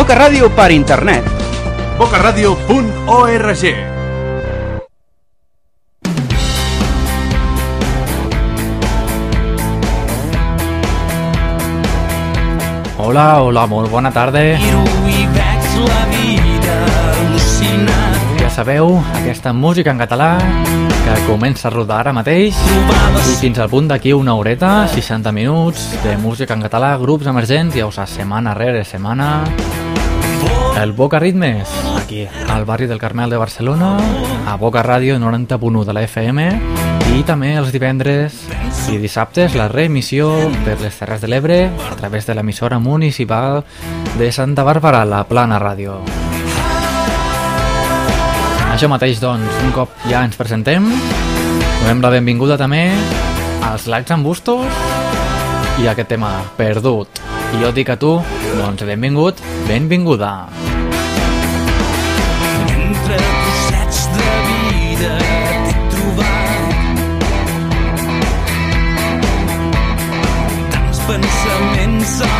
Boca Ràdio per internet. bocaradio.org Hola, hola, molt bona tarda. Ja sabeu, aquesta música en català que comença a rodar ara mateix i fins al punt d'aquí una horeta, 60 minuts de música en català, grups emergents, ja ho saps, setmana rere setmana. El Boca Ritmes, aquí al barri del Carmel de Barcelona, a Boca Ràdio 90.1 de la FM i també els divendres i dissabtes la reemissió per les Terres de l'Ebre a través de l'emissora municipal de Santa Bàrbara, la Plana Ràdio. Això mateix, doncs, un cop ja ens presentem, donem la benvinguda també als likes amb bustos i aquest tema, perdut. I jo dic a tu, doncs benvingut, benvinguda. Entre trossets de vida t'he trobat tants pensaments alhora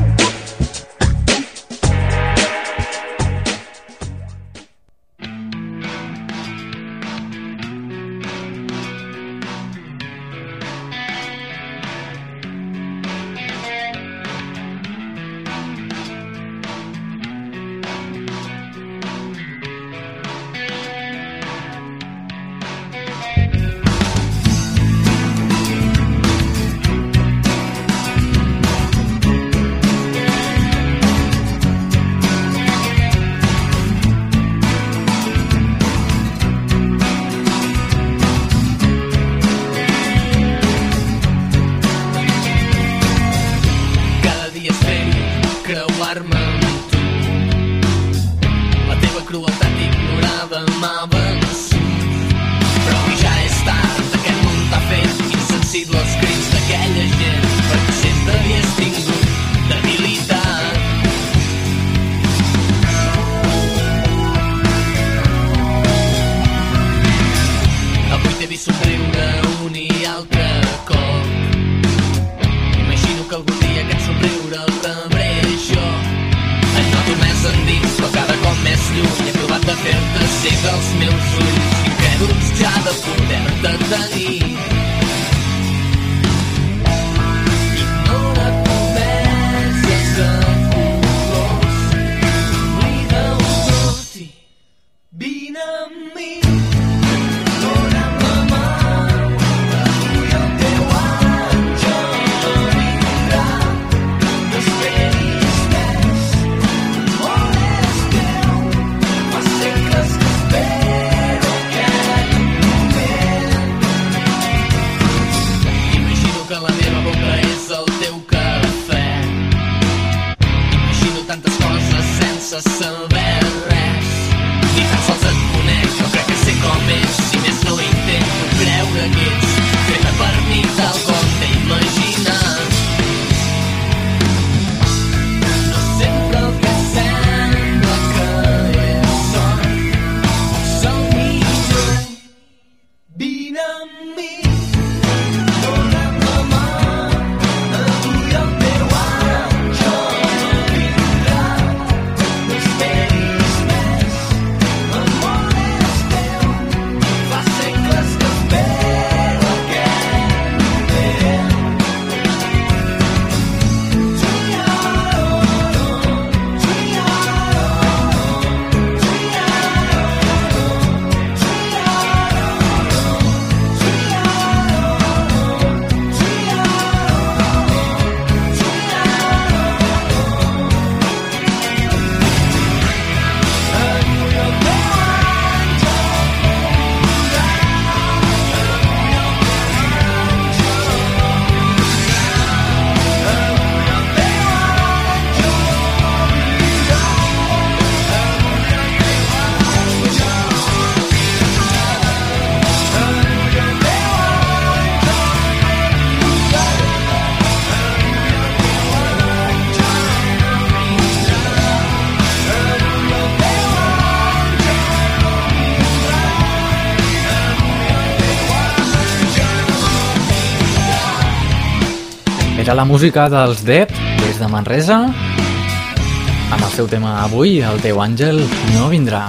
Era la música dels Depp, des de Manresa, amb el seu tema Avui, el teu àngel no vindrà.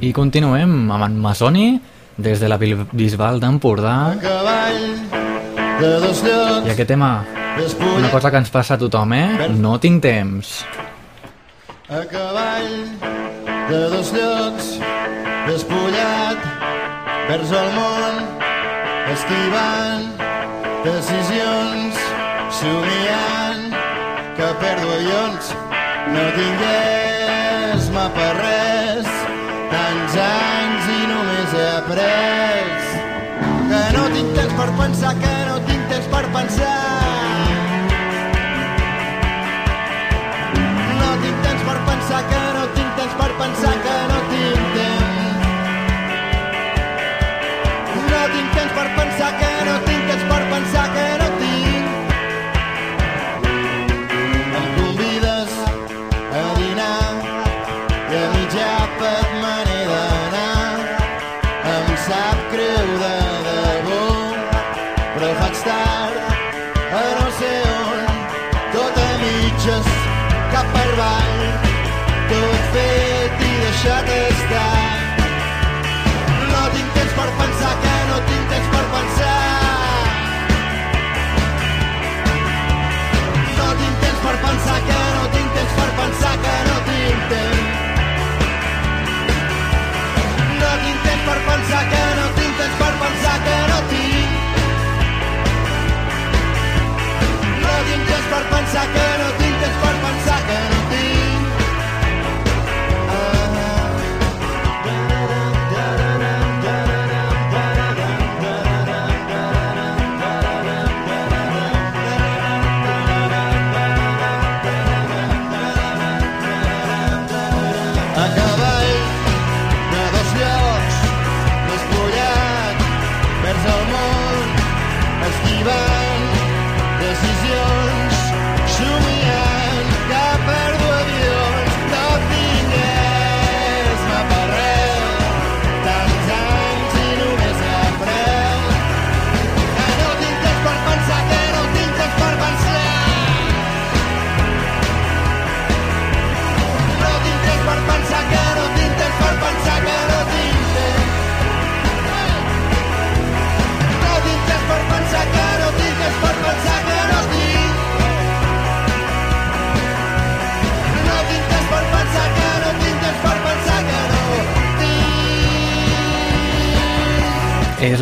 I continuem amb en Masoni, des de la Bisbal d'Empordà, de dos llocs i aquest tema, una cosa que ens passa a tothom, eh? No tinc temps. a cavall de dos llocs despullat vers el món esquivant decisions somiant que perdo avions no tingués mapa res tants anys i només he après que no tinc temps per pensar que no tinc temps per pensar. No tinc temps per pensar que no tinc temps per pensar que no tinc per pensar que no pensar que no tinc temps. No tinc temps per pensar que no tinc temps per pensar que no tinc. No tinc temps per pensar que no tinc temps per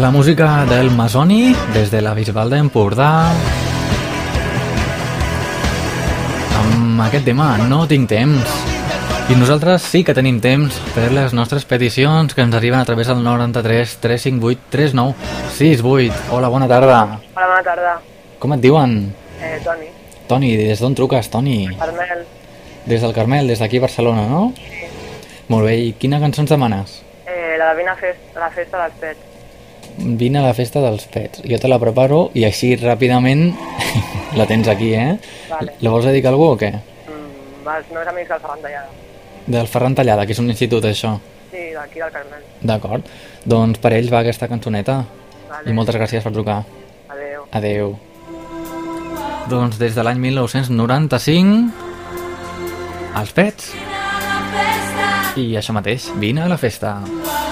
la música del Masoni des de la Bisbal d'Empordà amb aquest tema No tinc temps i nosaltres sí que tenim temps per les nostres peticions que ens arriben a través del 93 358 39 68 Hola, bona tarda Hola, bona tarda. Com et diuen? Eh, Toni, Toni, des d'on truques, Toni? Carmel, Des del Carmel, des d'aquí Barcelona, no? Molt bé, i quina cançó ens demanes? eh, la de Vina Fest, la festa dels pets. Vine a la festa dels pets. Jo te la preparo i així ràpidament la tens aquí, eh? Vale. La vols dedicar a algú o què? Mm, els meus amics del Ferran Tallada. Del Ferran Tallada, que és un institut, això. Sí, d'aquí del Carmel. D'acord. Doncs per ells va aquesta cançoneta. Vale. I moltes gràcies per trucar. Adéu. Adeu. Doncs des de l'any 1995 els pets i això mateix, vine a la festa e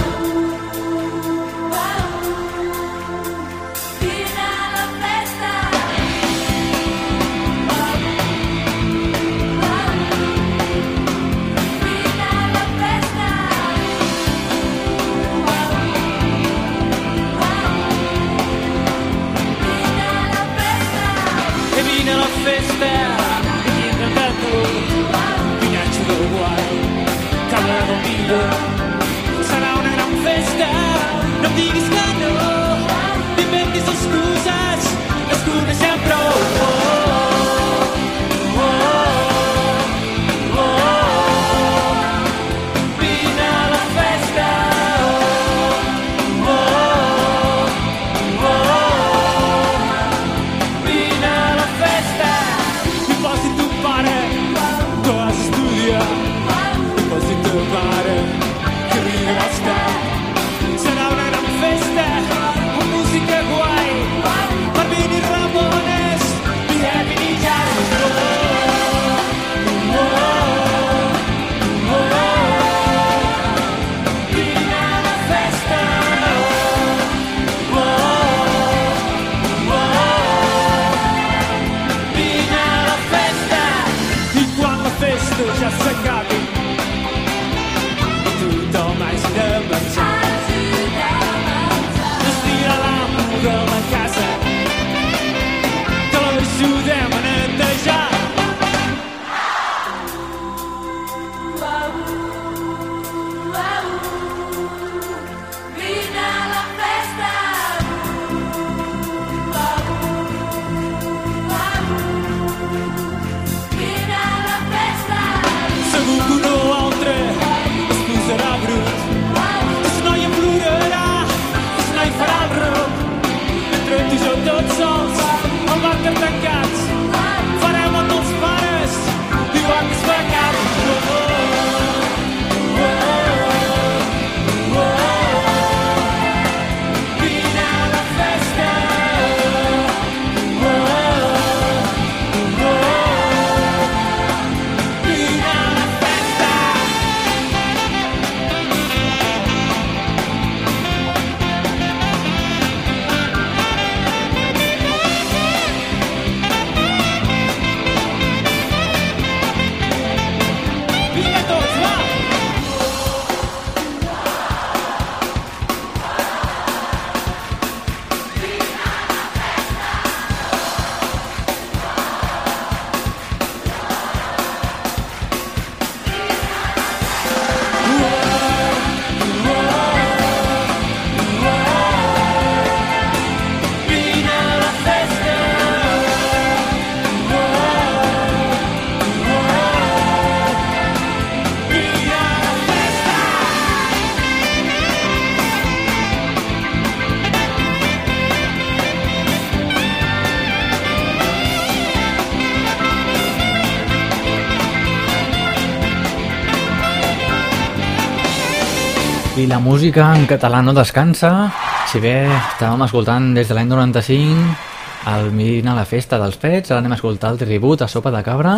la música en català no descansa. Si bé estàvem escoltant des de l'any 95 el Mirin a la festa dels fets, ara anem a escoltar el tribut a Sopa de Cabra.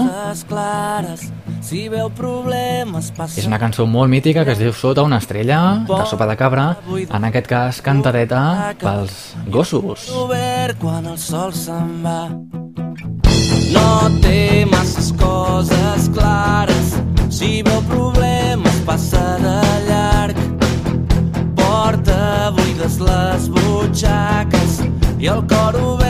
Clares, si veu problemes, passa... És una cançó molt mítica que es diu Sota una estrella, de Sopa de Cabra, en aquest cas cantareta pels gossos. Quan el sol se'n va. butxaques i el cor obert.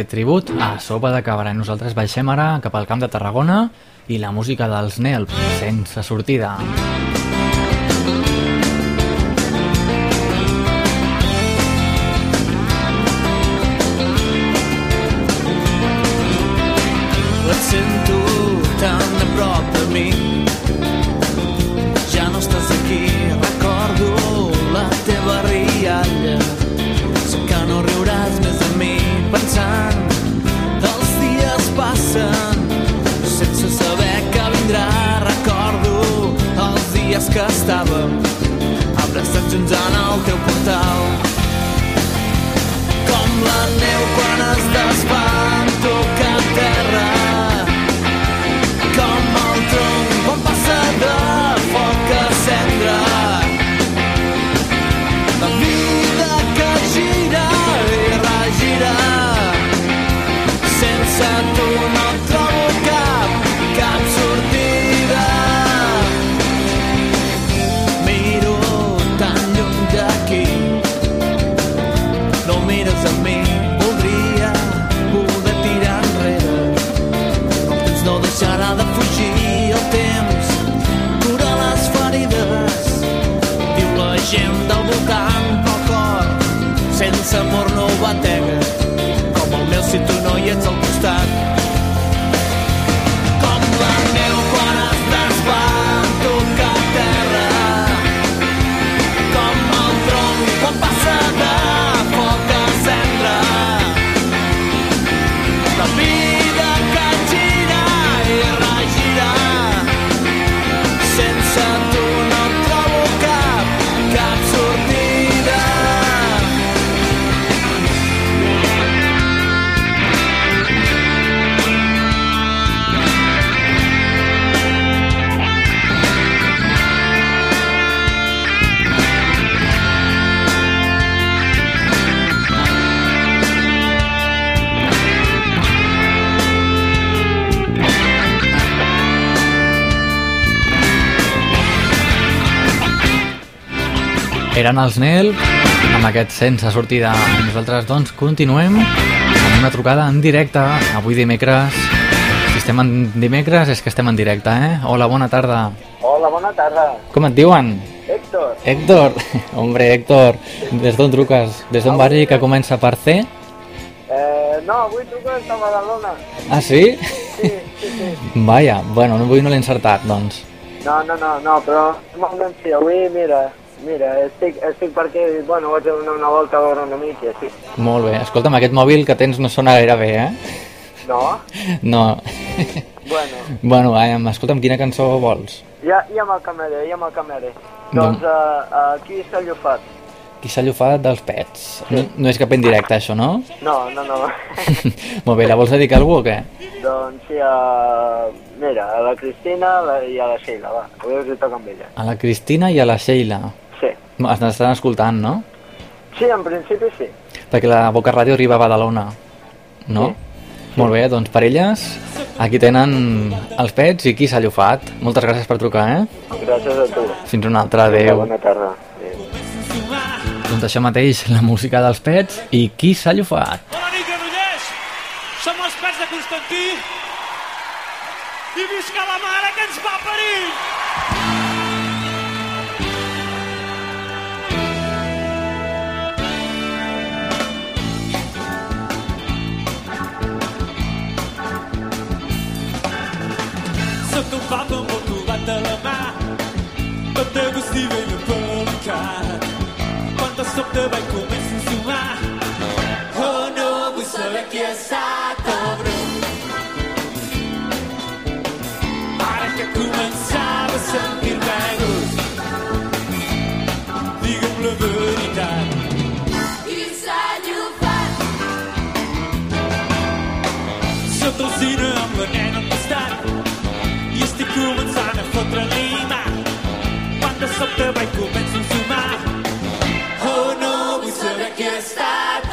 aquest tribut a Sopa de Cabra. Nosaltres baixem ara cap al camp de Tarragona i la música dels Nel, sense sortida. Sense sortida. Eren els Nel, amb aquest sense sortida. Nosaltres, doncs, continuem amb una trucada en directe, avui dimecres. Si estem en dimecres és que estem en directe, eh? Hola, bona tarda. Hola, bona tarda. Com et diuen? Héctor. Héctor. Hombre, Héctor, des d'on truques? Des d'un barri que comença per C? Eh, no, avui truco des de Badalona. Ah, sí? Sí, sí, sí. Vaja, bueno, avui no l'he encertat, doncs. No, no, no, no, però normalment sí, avui, mira, mira, estic, estic per aquí, bueno, vaig a donar una volta a veure un amic i així. Molt bé. Escolta'm, aquest mòbil que tens no sona gaire bé, eh? No? No. Bueno, bueno, eh, escolta'm, quina cançó vols? ja, ja amb el camerer, ja amb el camerer. No. Doncs uh, aquí s'ha llufat. Qui s'ha llufat dels pets. No, no és cap en directe, això, no? No, no, no. Molt bé, la vols dedicar a algú o què? doncs sí, a... mira, a la Cristina i a la Sheila, va, avui us hi toca amb ella. A la Cristina i a la Sheila. Sí. Es n'estan escoltant, no? Sí, en principi sí. Perquè la Boca Ràdio arriba a Badalona, no? Molt bé, doncs per elles, aquí tenen els pets i qui s'ha llufat. Moltes gràcies per trucar, eh? Gràcies a tu. Fins una altra, adeu. Bona tarda. Adéu. Doncs això mateix, la música dels pets i qui s'ha llufat. Bona nit, Granollers! Som els pets de Constantí i visca la mare que ens va parir! Tot de gust i ben apelicat quan de sobte vaig començar a sumar Oh no, vull saber qui ha estat el brut. Ara que començava a sentir-me a gust, digue'm la veritat. Qui s'ha llufat? Sota el cine amb la començant a fotre-li mà. Quan de sobte vaig començar a sumar Oh no, vull saber qui ha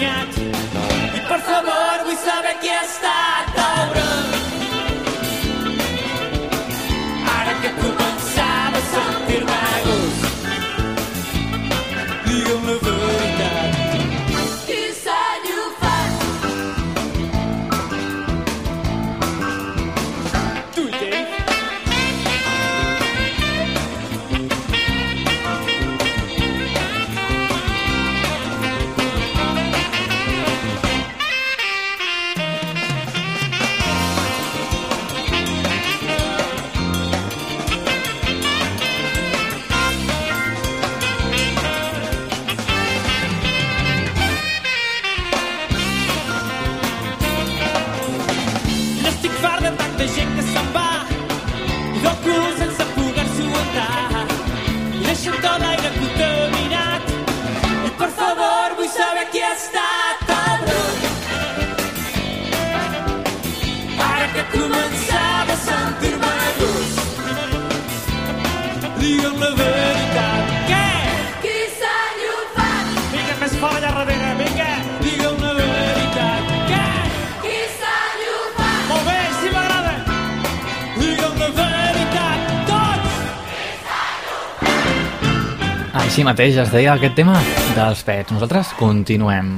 I per favor vull saber qui ha Així mateix es deia aquest tema dels pets. Nosaltres continuem.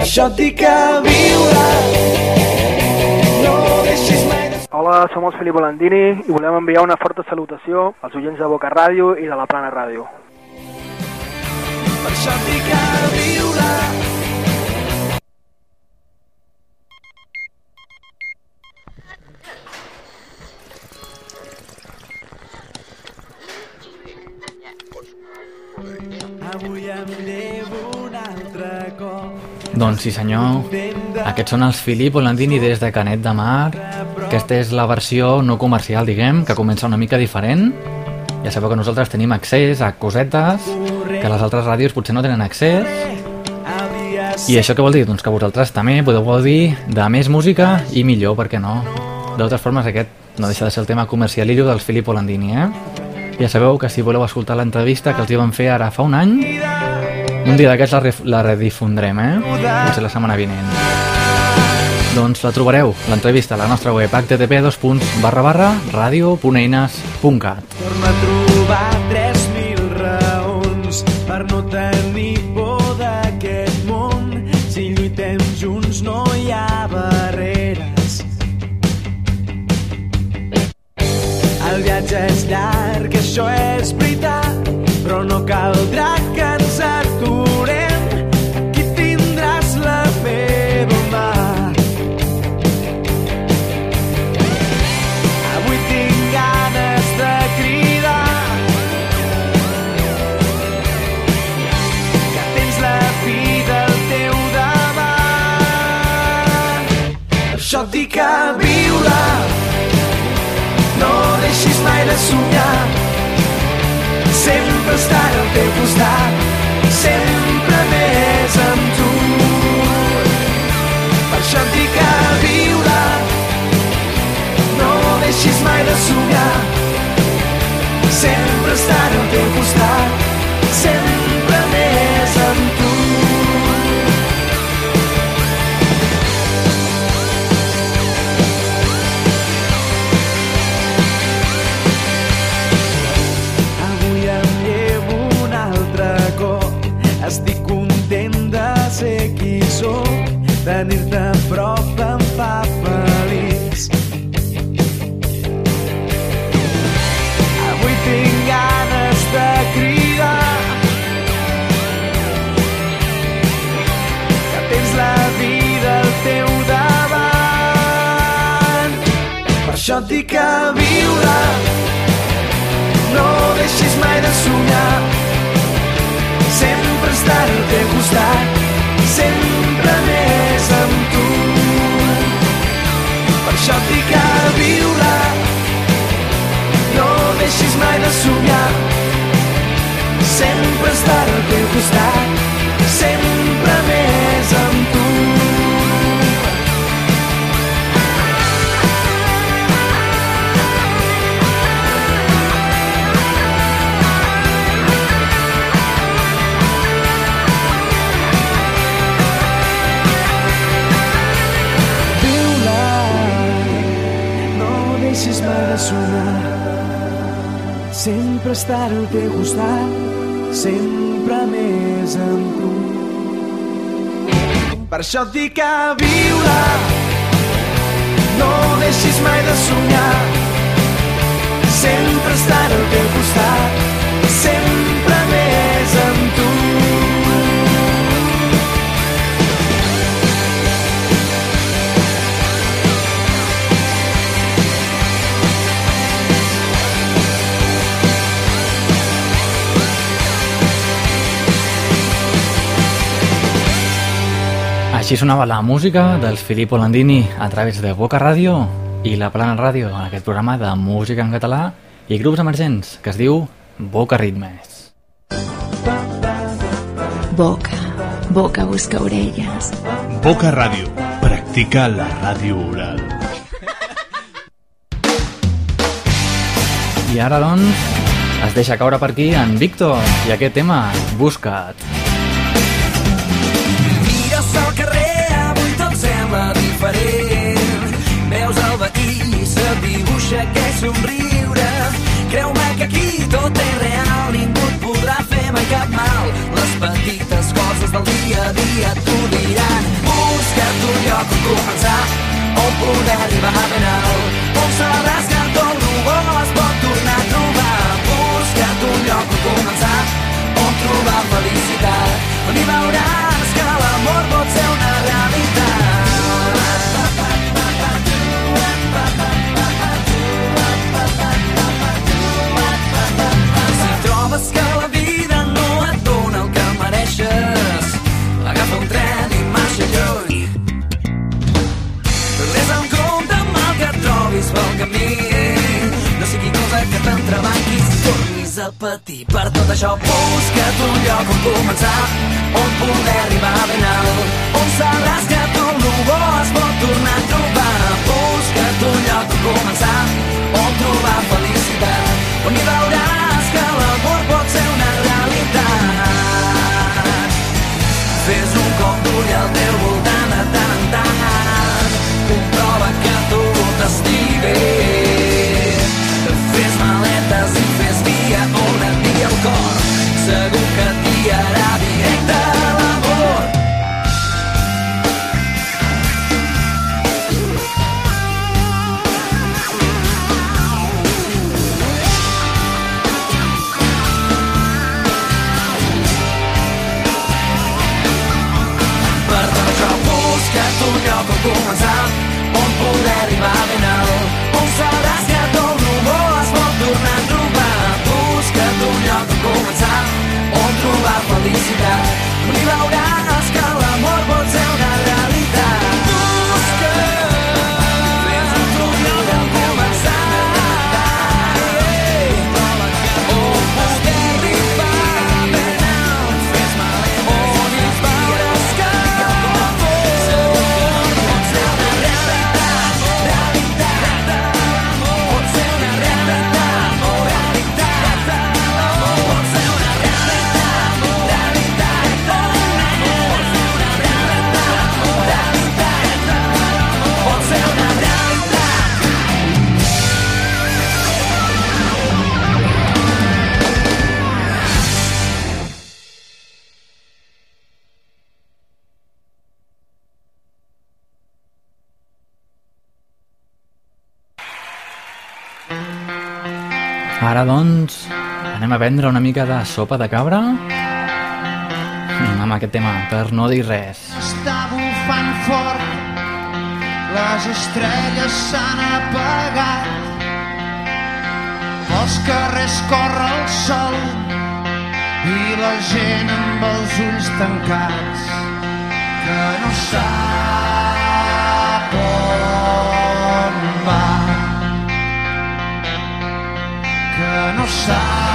Això et dic que viure no deixis mai de... Hola, som els Felip Volandini i volem enviar una forta salutació als oients de Boca Ràdio i de la Plana Ràdio. Sí senyor, aquests són els Filip Olandini des de Canet de Mar. Aquesta és la versió no comercial, diguem, que comença una mica diferent. Ja sabeu que nosaltres tenim accés a cosetes que les altres ràdios potser no tenen accés. I això què vol dir? Doncs que vosaltres també podeu gaudir de més música i millor, per què no? Totes formes, aquest no deixa de ser el tema comercialillo dels Filip Olandini, eh? Ja sabeu que si voleu escoltar l'entrevista que els hi van fer ara fa un any, un dia d'aquests la, la redifondrem, eh? Potser la setmana vinent. Doncs la trobareu, l'entrevista, a la nostra web http barra barra radio.eines.cat Torna a trobar 3.000 raons per no tenir por d'aquest món. Si lluitem junts no hi ha barreres. El viatge és llarg, això és veritat, però no caldrà de somiar. Sempre estar al teu costat sempre més amb tu. Per això et dic que viure no deixis mai de somiar. Sempre estar al teu costat sempre això et dic que viure no deixis mai de somiar. Sempre estar al teu costat, sempre més amb tu. Per això et dic que viure no deixis mai de somiar sempre estar al teu costat sempre estar al teu costat, sempre més amb tu. Per això et dic que viure, no deixis mai de somiar, sempre estar al teu costat, Així sonava la música dels Filippo Landini a través de Boca Ràdio i la Plana Ràdio en aquest programa de música en català i grups emergents que es diu Boca Ritmes. Boca, boca busca orelles. Boca Ràdio. Practica la ràdio oral. I ara, doncs, es deixa caure per aquí en Víctor i aquest tema, Busca't surts al carrer, avui tot sembla diferent. Veus el veí i se't dibuixa aquell somriure. Creu-me que aquí tot és real, ningú et podrà fer mai cap mal. Les petites coses del dia a dia t'ho diran. Busca't un lloc on començar, on poder arribar ben alt, on sabràs que tot el bo es pot tornar a trobar. Busca't un lloc on començar, on trobar felicitat, on hi veuràs que l'amor vol camí, no sigui cosa que t'entrebanqui si tornis a patir. Per tot això busca't un lloc on començar, on poder arribar ben alt, on sabràs que tot el bo es pot tornar a trobar. Busca't un lloc on començar, on trobar felicitat, on hi veuràs que l'amor pot ser una realitat. Fes un cop d'ull al teu voltant de tant en tant, comprova que tot estigui arribar ben alt, on sabràs que tot bo es pot tornar a trobar. Busca't un lloc on començar, on trobar felicitat, hi veuràs anem a prendre una mica de sopa de cabra amb aquest tema, per no dir res. Està bufant fort, les estrelles s'han apagat. Pels carrers corre el sol i la gent amb els ulls tancats que no sap on va. Que no sap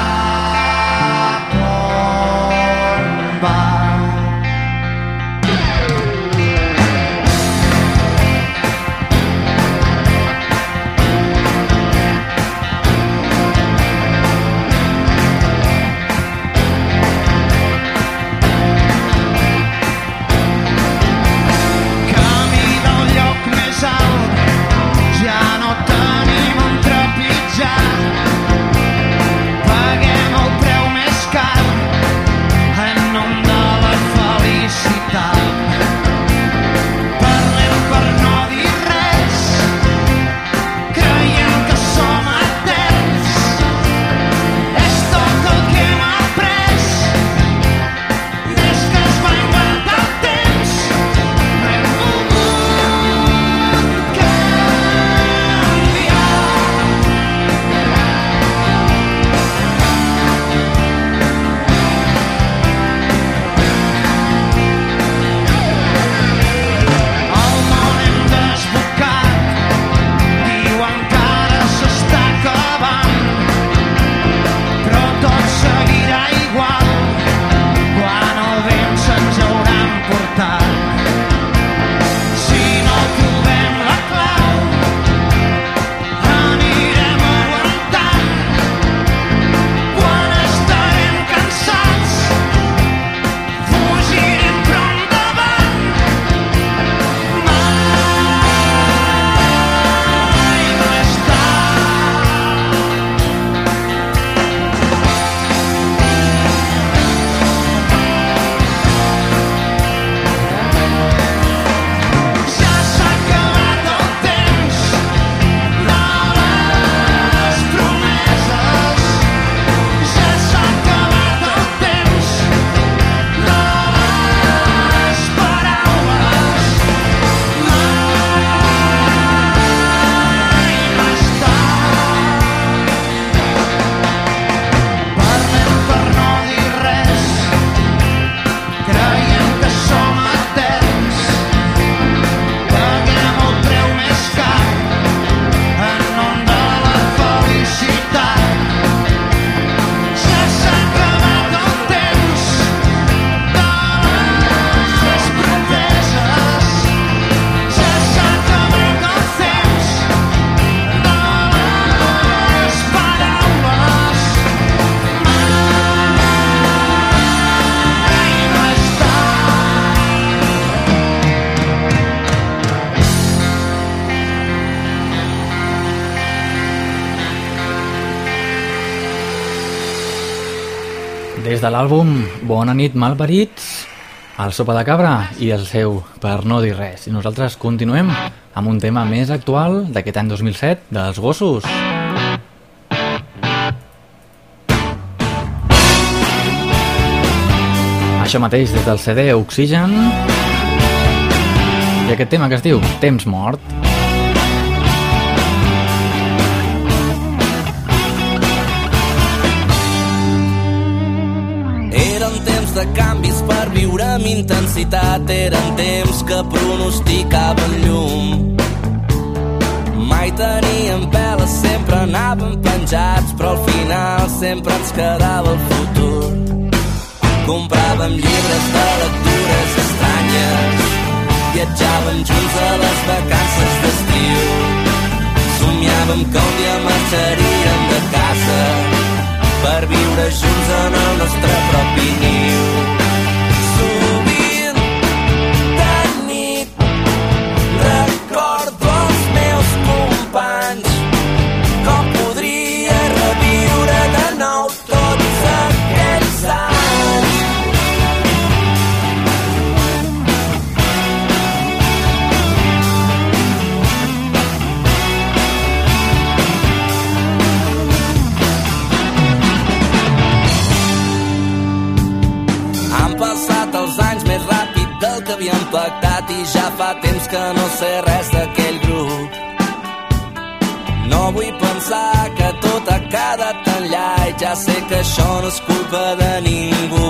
de l'àlbum Bona nit, malparits, el Sopa de Cabra i el seu Per no dir res. I nosaltres continuem amb un tema més actual d'aquest any 2007, dels gossos. Això mateix des del CD Oxigen i aquest tema que es diu Temps mort. Amb intensitat, eren temps que pronosticaven llum. Mai teníem peles, sempre anàvem penjats, però al final sempre ens quedava el futur. Compràvem llibres de lectures estranyes, viatjàvem junts a les vacances d'estiu. Somiàvem que un dia marxaríem de casa per viure junts en el nostre propi niu. Que això no és culpa de ningú.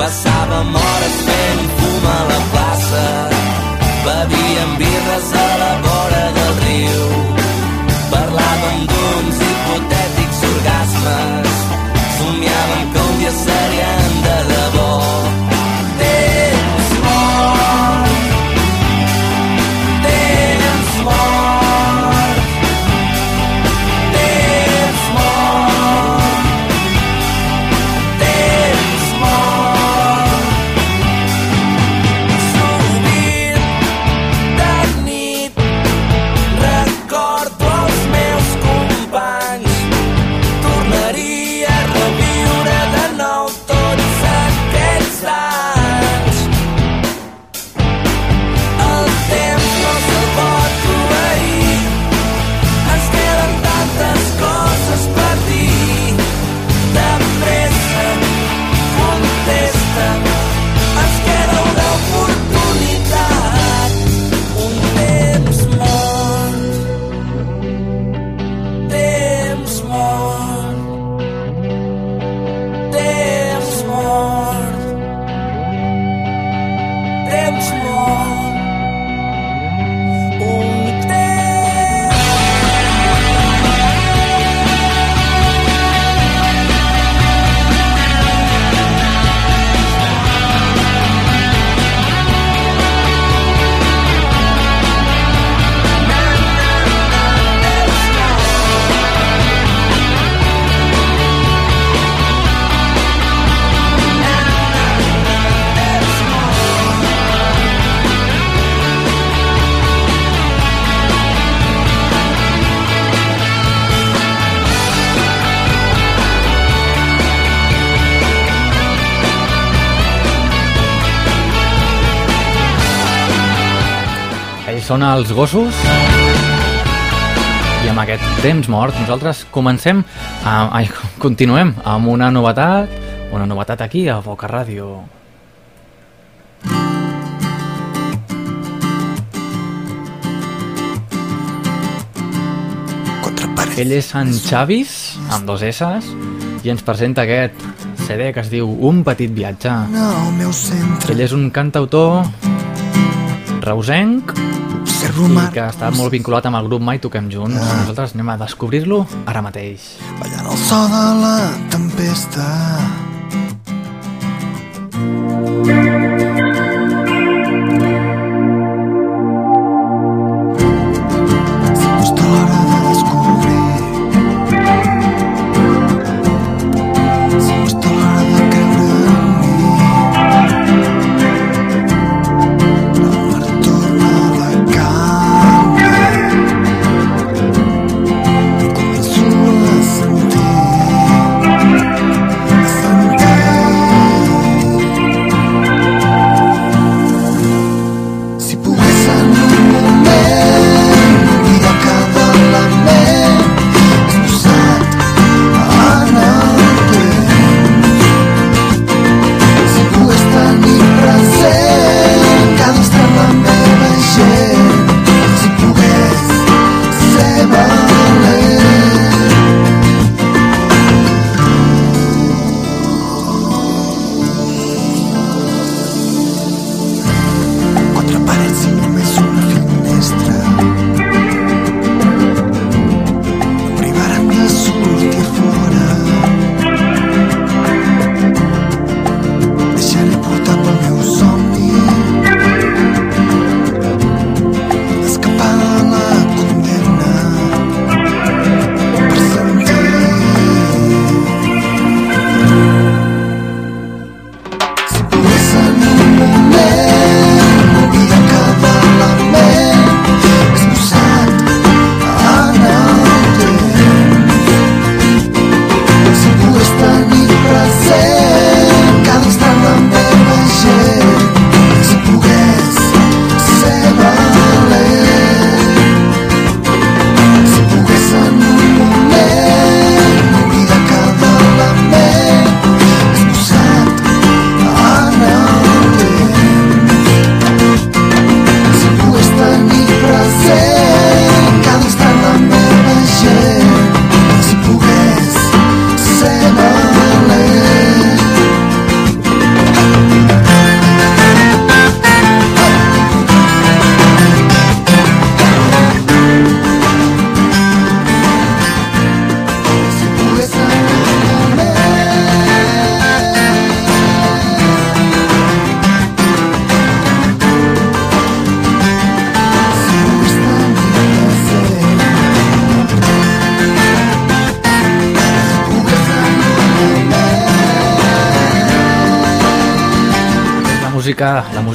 Passàvem Són els gossos. I amb aquest temps mort nosaltres comencem a, ai, continuem amb una novetat una novetat aquí a Boca Ràdio. Ell és en Xavis amb dos S's i ens presenta aquest CD que es diu Un petit viatge. El meu centre. ell és un cantautor reusenc Observo i mar que està molt vinculat amb el grup Mai Toquem Junts. Nosaltres anem a descobrir-lo ara mateix. ballant el so de la tempesta.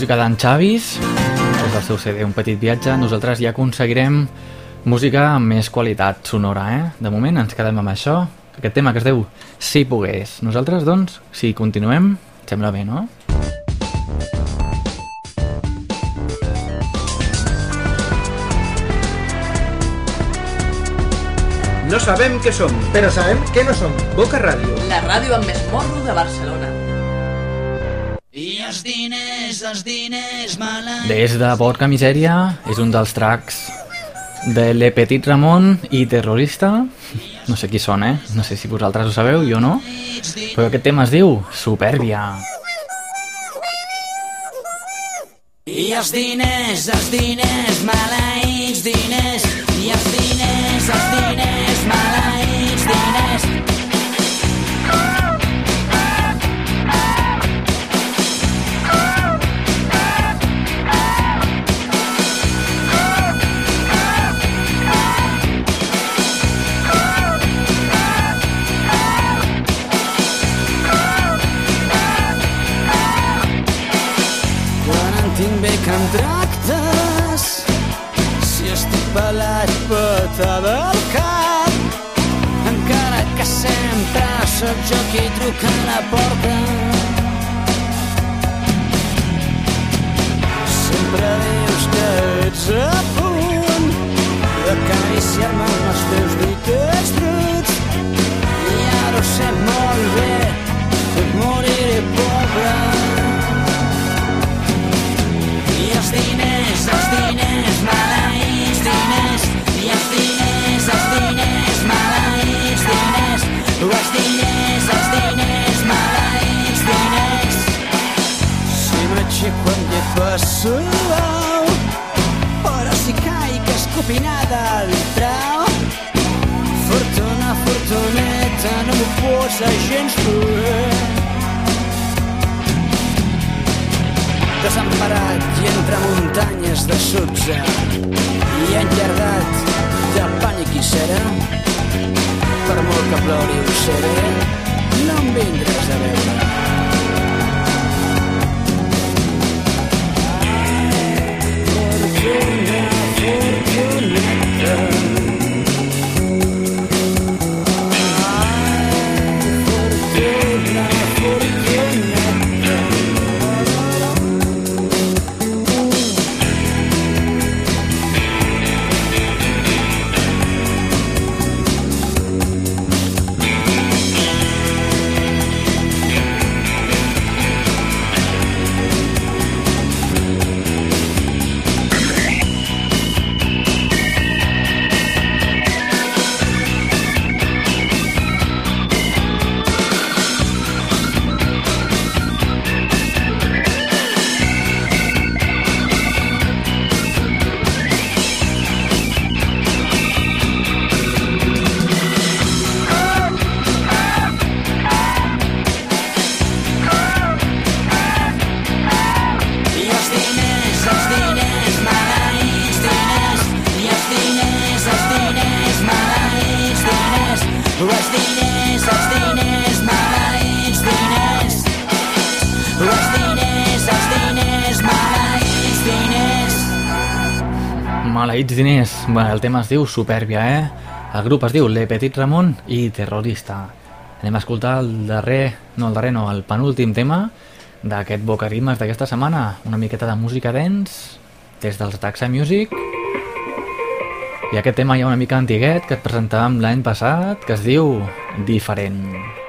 Música, d'en Xavis, des del seu CD Un petit viatge, nosaltres ja aconseguirem música amb més qualitat sonora, eh? De moment ens quedem amb això, aquest tema que es diu Si pogués. Nosaltres, doncs, si continuem, sembla bé, no? No sabem què som, però sabem què no som. Boca Ràdio. La ràdio amb més morro de Barcelona. Els diners, els diners maleïts... Des de Porca Misèria és un dels tracks de Le Petit Ramon i Terrorista. No sé qui són, eh? No sé si vosaltres ho sabeu, jo no. Però aquest tema es diu Superbia. I els diners, els diners maleïts, diners. I els diners, els diners maleïts, el tema es diu Superbia, eh? El grup es diu Le Petit Ramon i Terrorista. Anem a escoltar el darrer, no el darrer, no, el penúltim tema d'aquest Bocarimes d'aquesta setmana. Una miqueta de música dance des dels Taxa Music. I aquest tema ja una mica antiguet que et presentàvem l'any passat que es diu Diferent. Si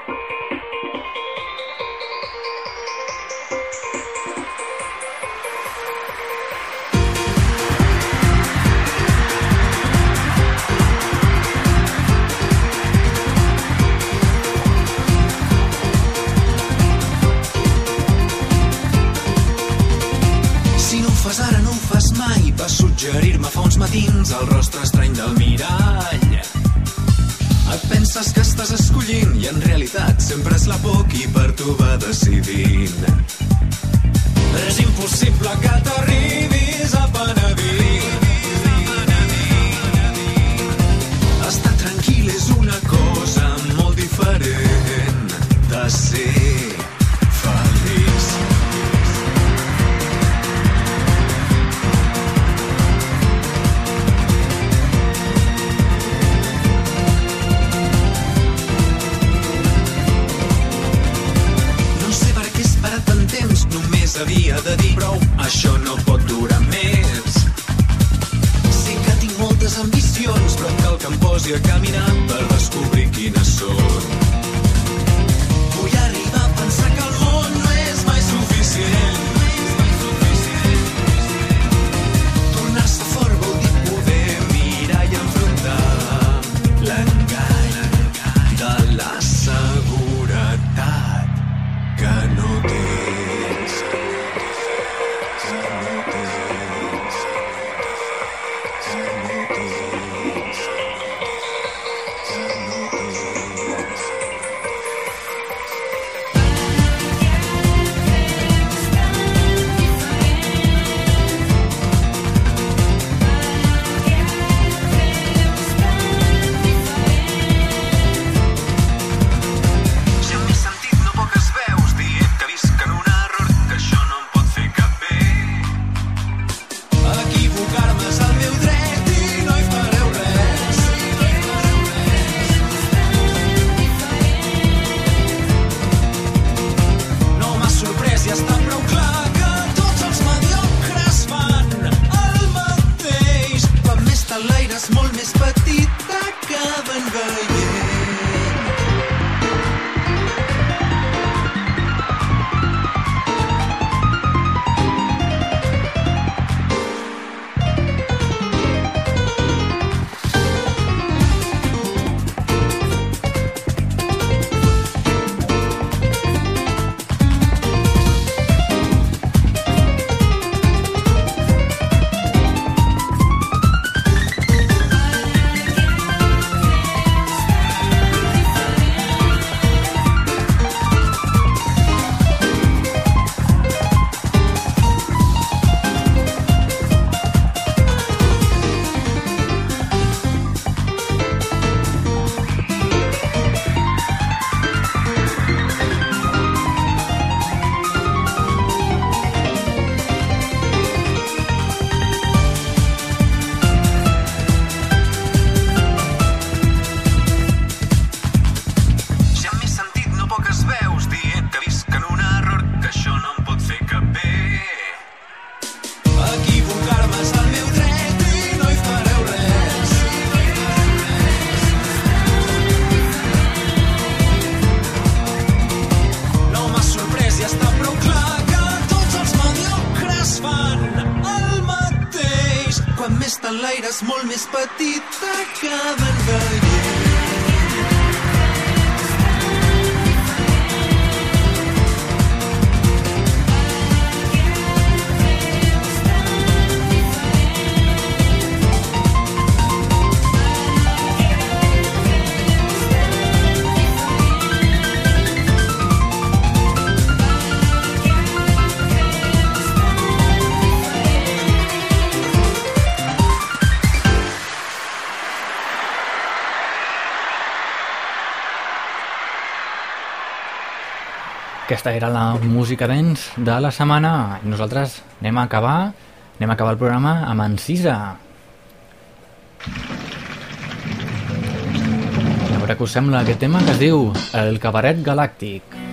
Aquesta era la música d'ens de la setmana i nosaltres anem a acabar, anem a acabar el programa amb Encisa. A veure què us sembla aquest tema que es diu El cabaret galàctic.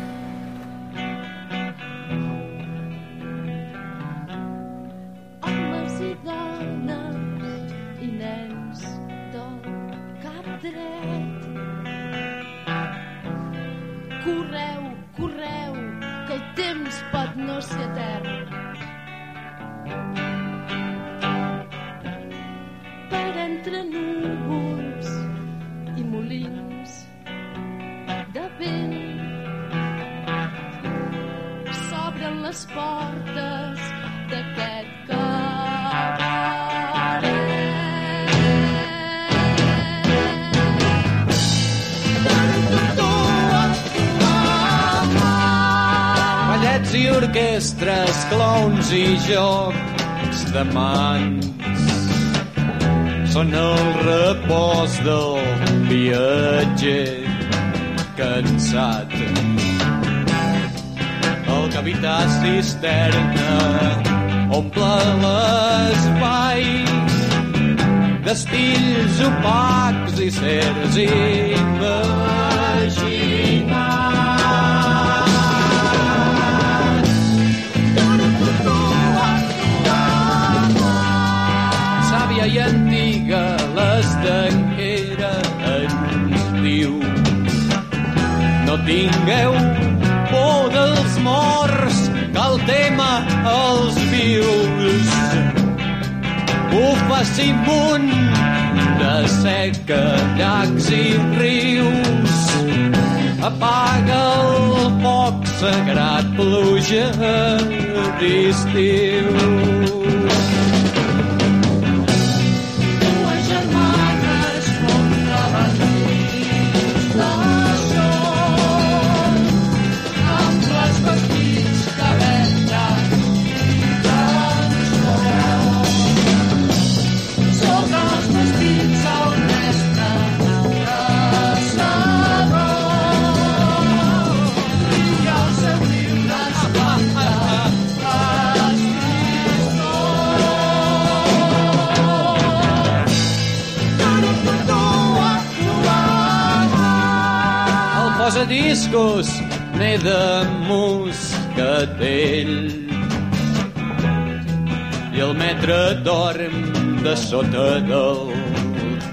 Tingueu por dels morts, que el tema els vius. Bufa munt de seca, llacs i rius. Apaga el foc sagrat, pluja d'estiu. Posadiscos n'he de moscatell i el metre dorm de sota del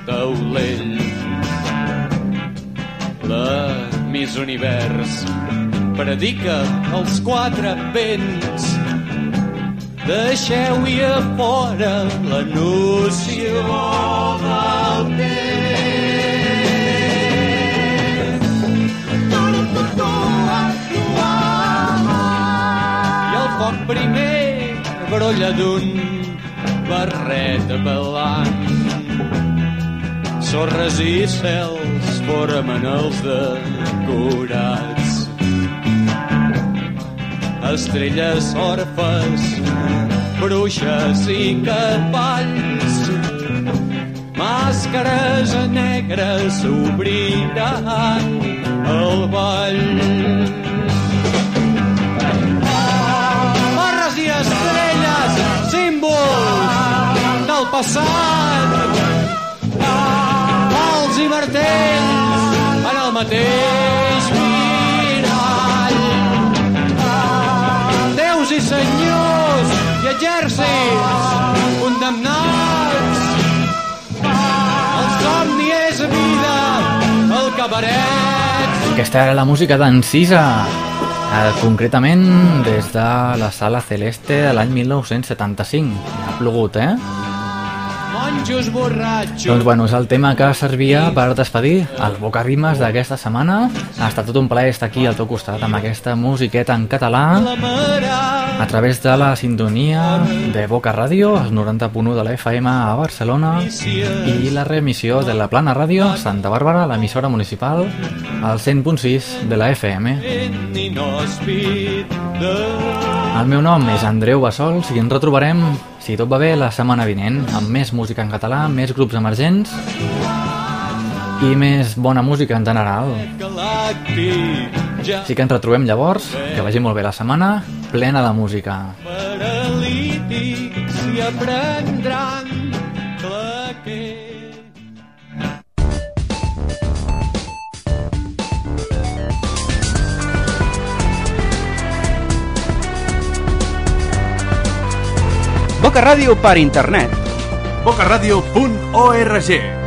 taulell. La Miss Univers predica els quatre vents Deixeu-hi a fora la noció del primer brolla d'un barret blanc. Sorres i cels formen els decorats. Estrelles orfes, bruixes i cavalls. Màscares negres obriran el ball. Estrelles, símbols del passat. Pals i martells en el mateix mirall. Déus i senyors i exèrcits condemnats. El somni és vida, el cabaret Aquesta era la música d'Encisa, eh, concretament des de la Sala Celeste de l'any 1975. Ha plogut, eh? Monjos borratxos. Doncs bueno, és el tema que servia per despedir els Boca Rimes d'aquesta setmana. Ha estat tot un plaer estar aquí al teu costat amb aquesta musiqueta en català a través de la sintonia de Boca Ràdio, el 90.1 de la FM a Barcelona i la reemissió de la Plana Ràdio Santa Bàrbara, l'emissora municipal, al 100.6 de la FM. El meu nom és Andreu Bassols i ens retrobarem, si tot va bé, la setmana vinent, amb més música en català, més grups emergents i més bona música en general. Així que ens retrobem llavors, que vagi molt bé la setmana, plena de música. paralítics i aprendran Boca Ràdio per internet. bocaradio.org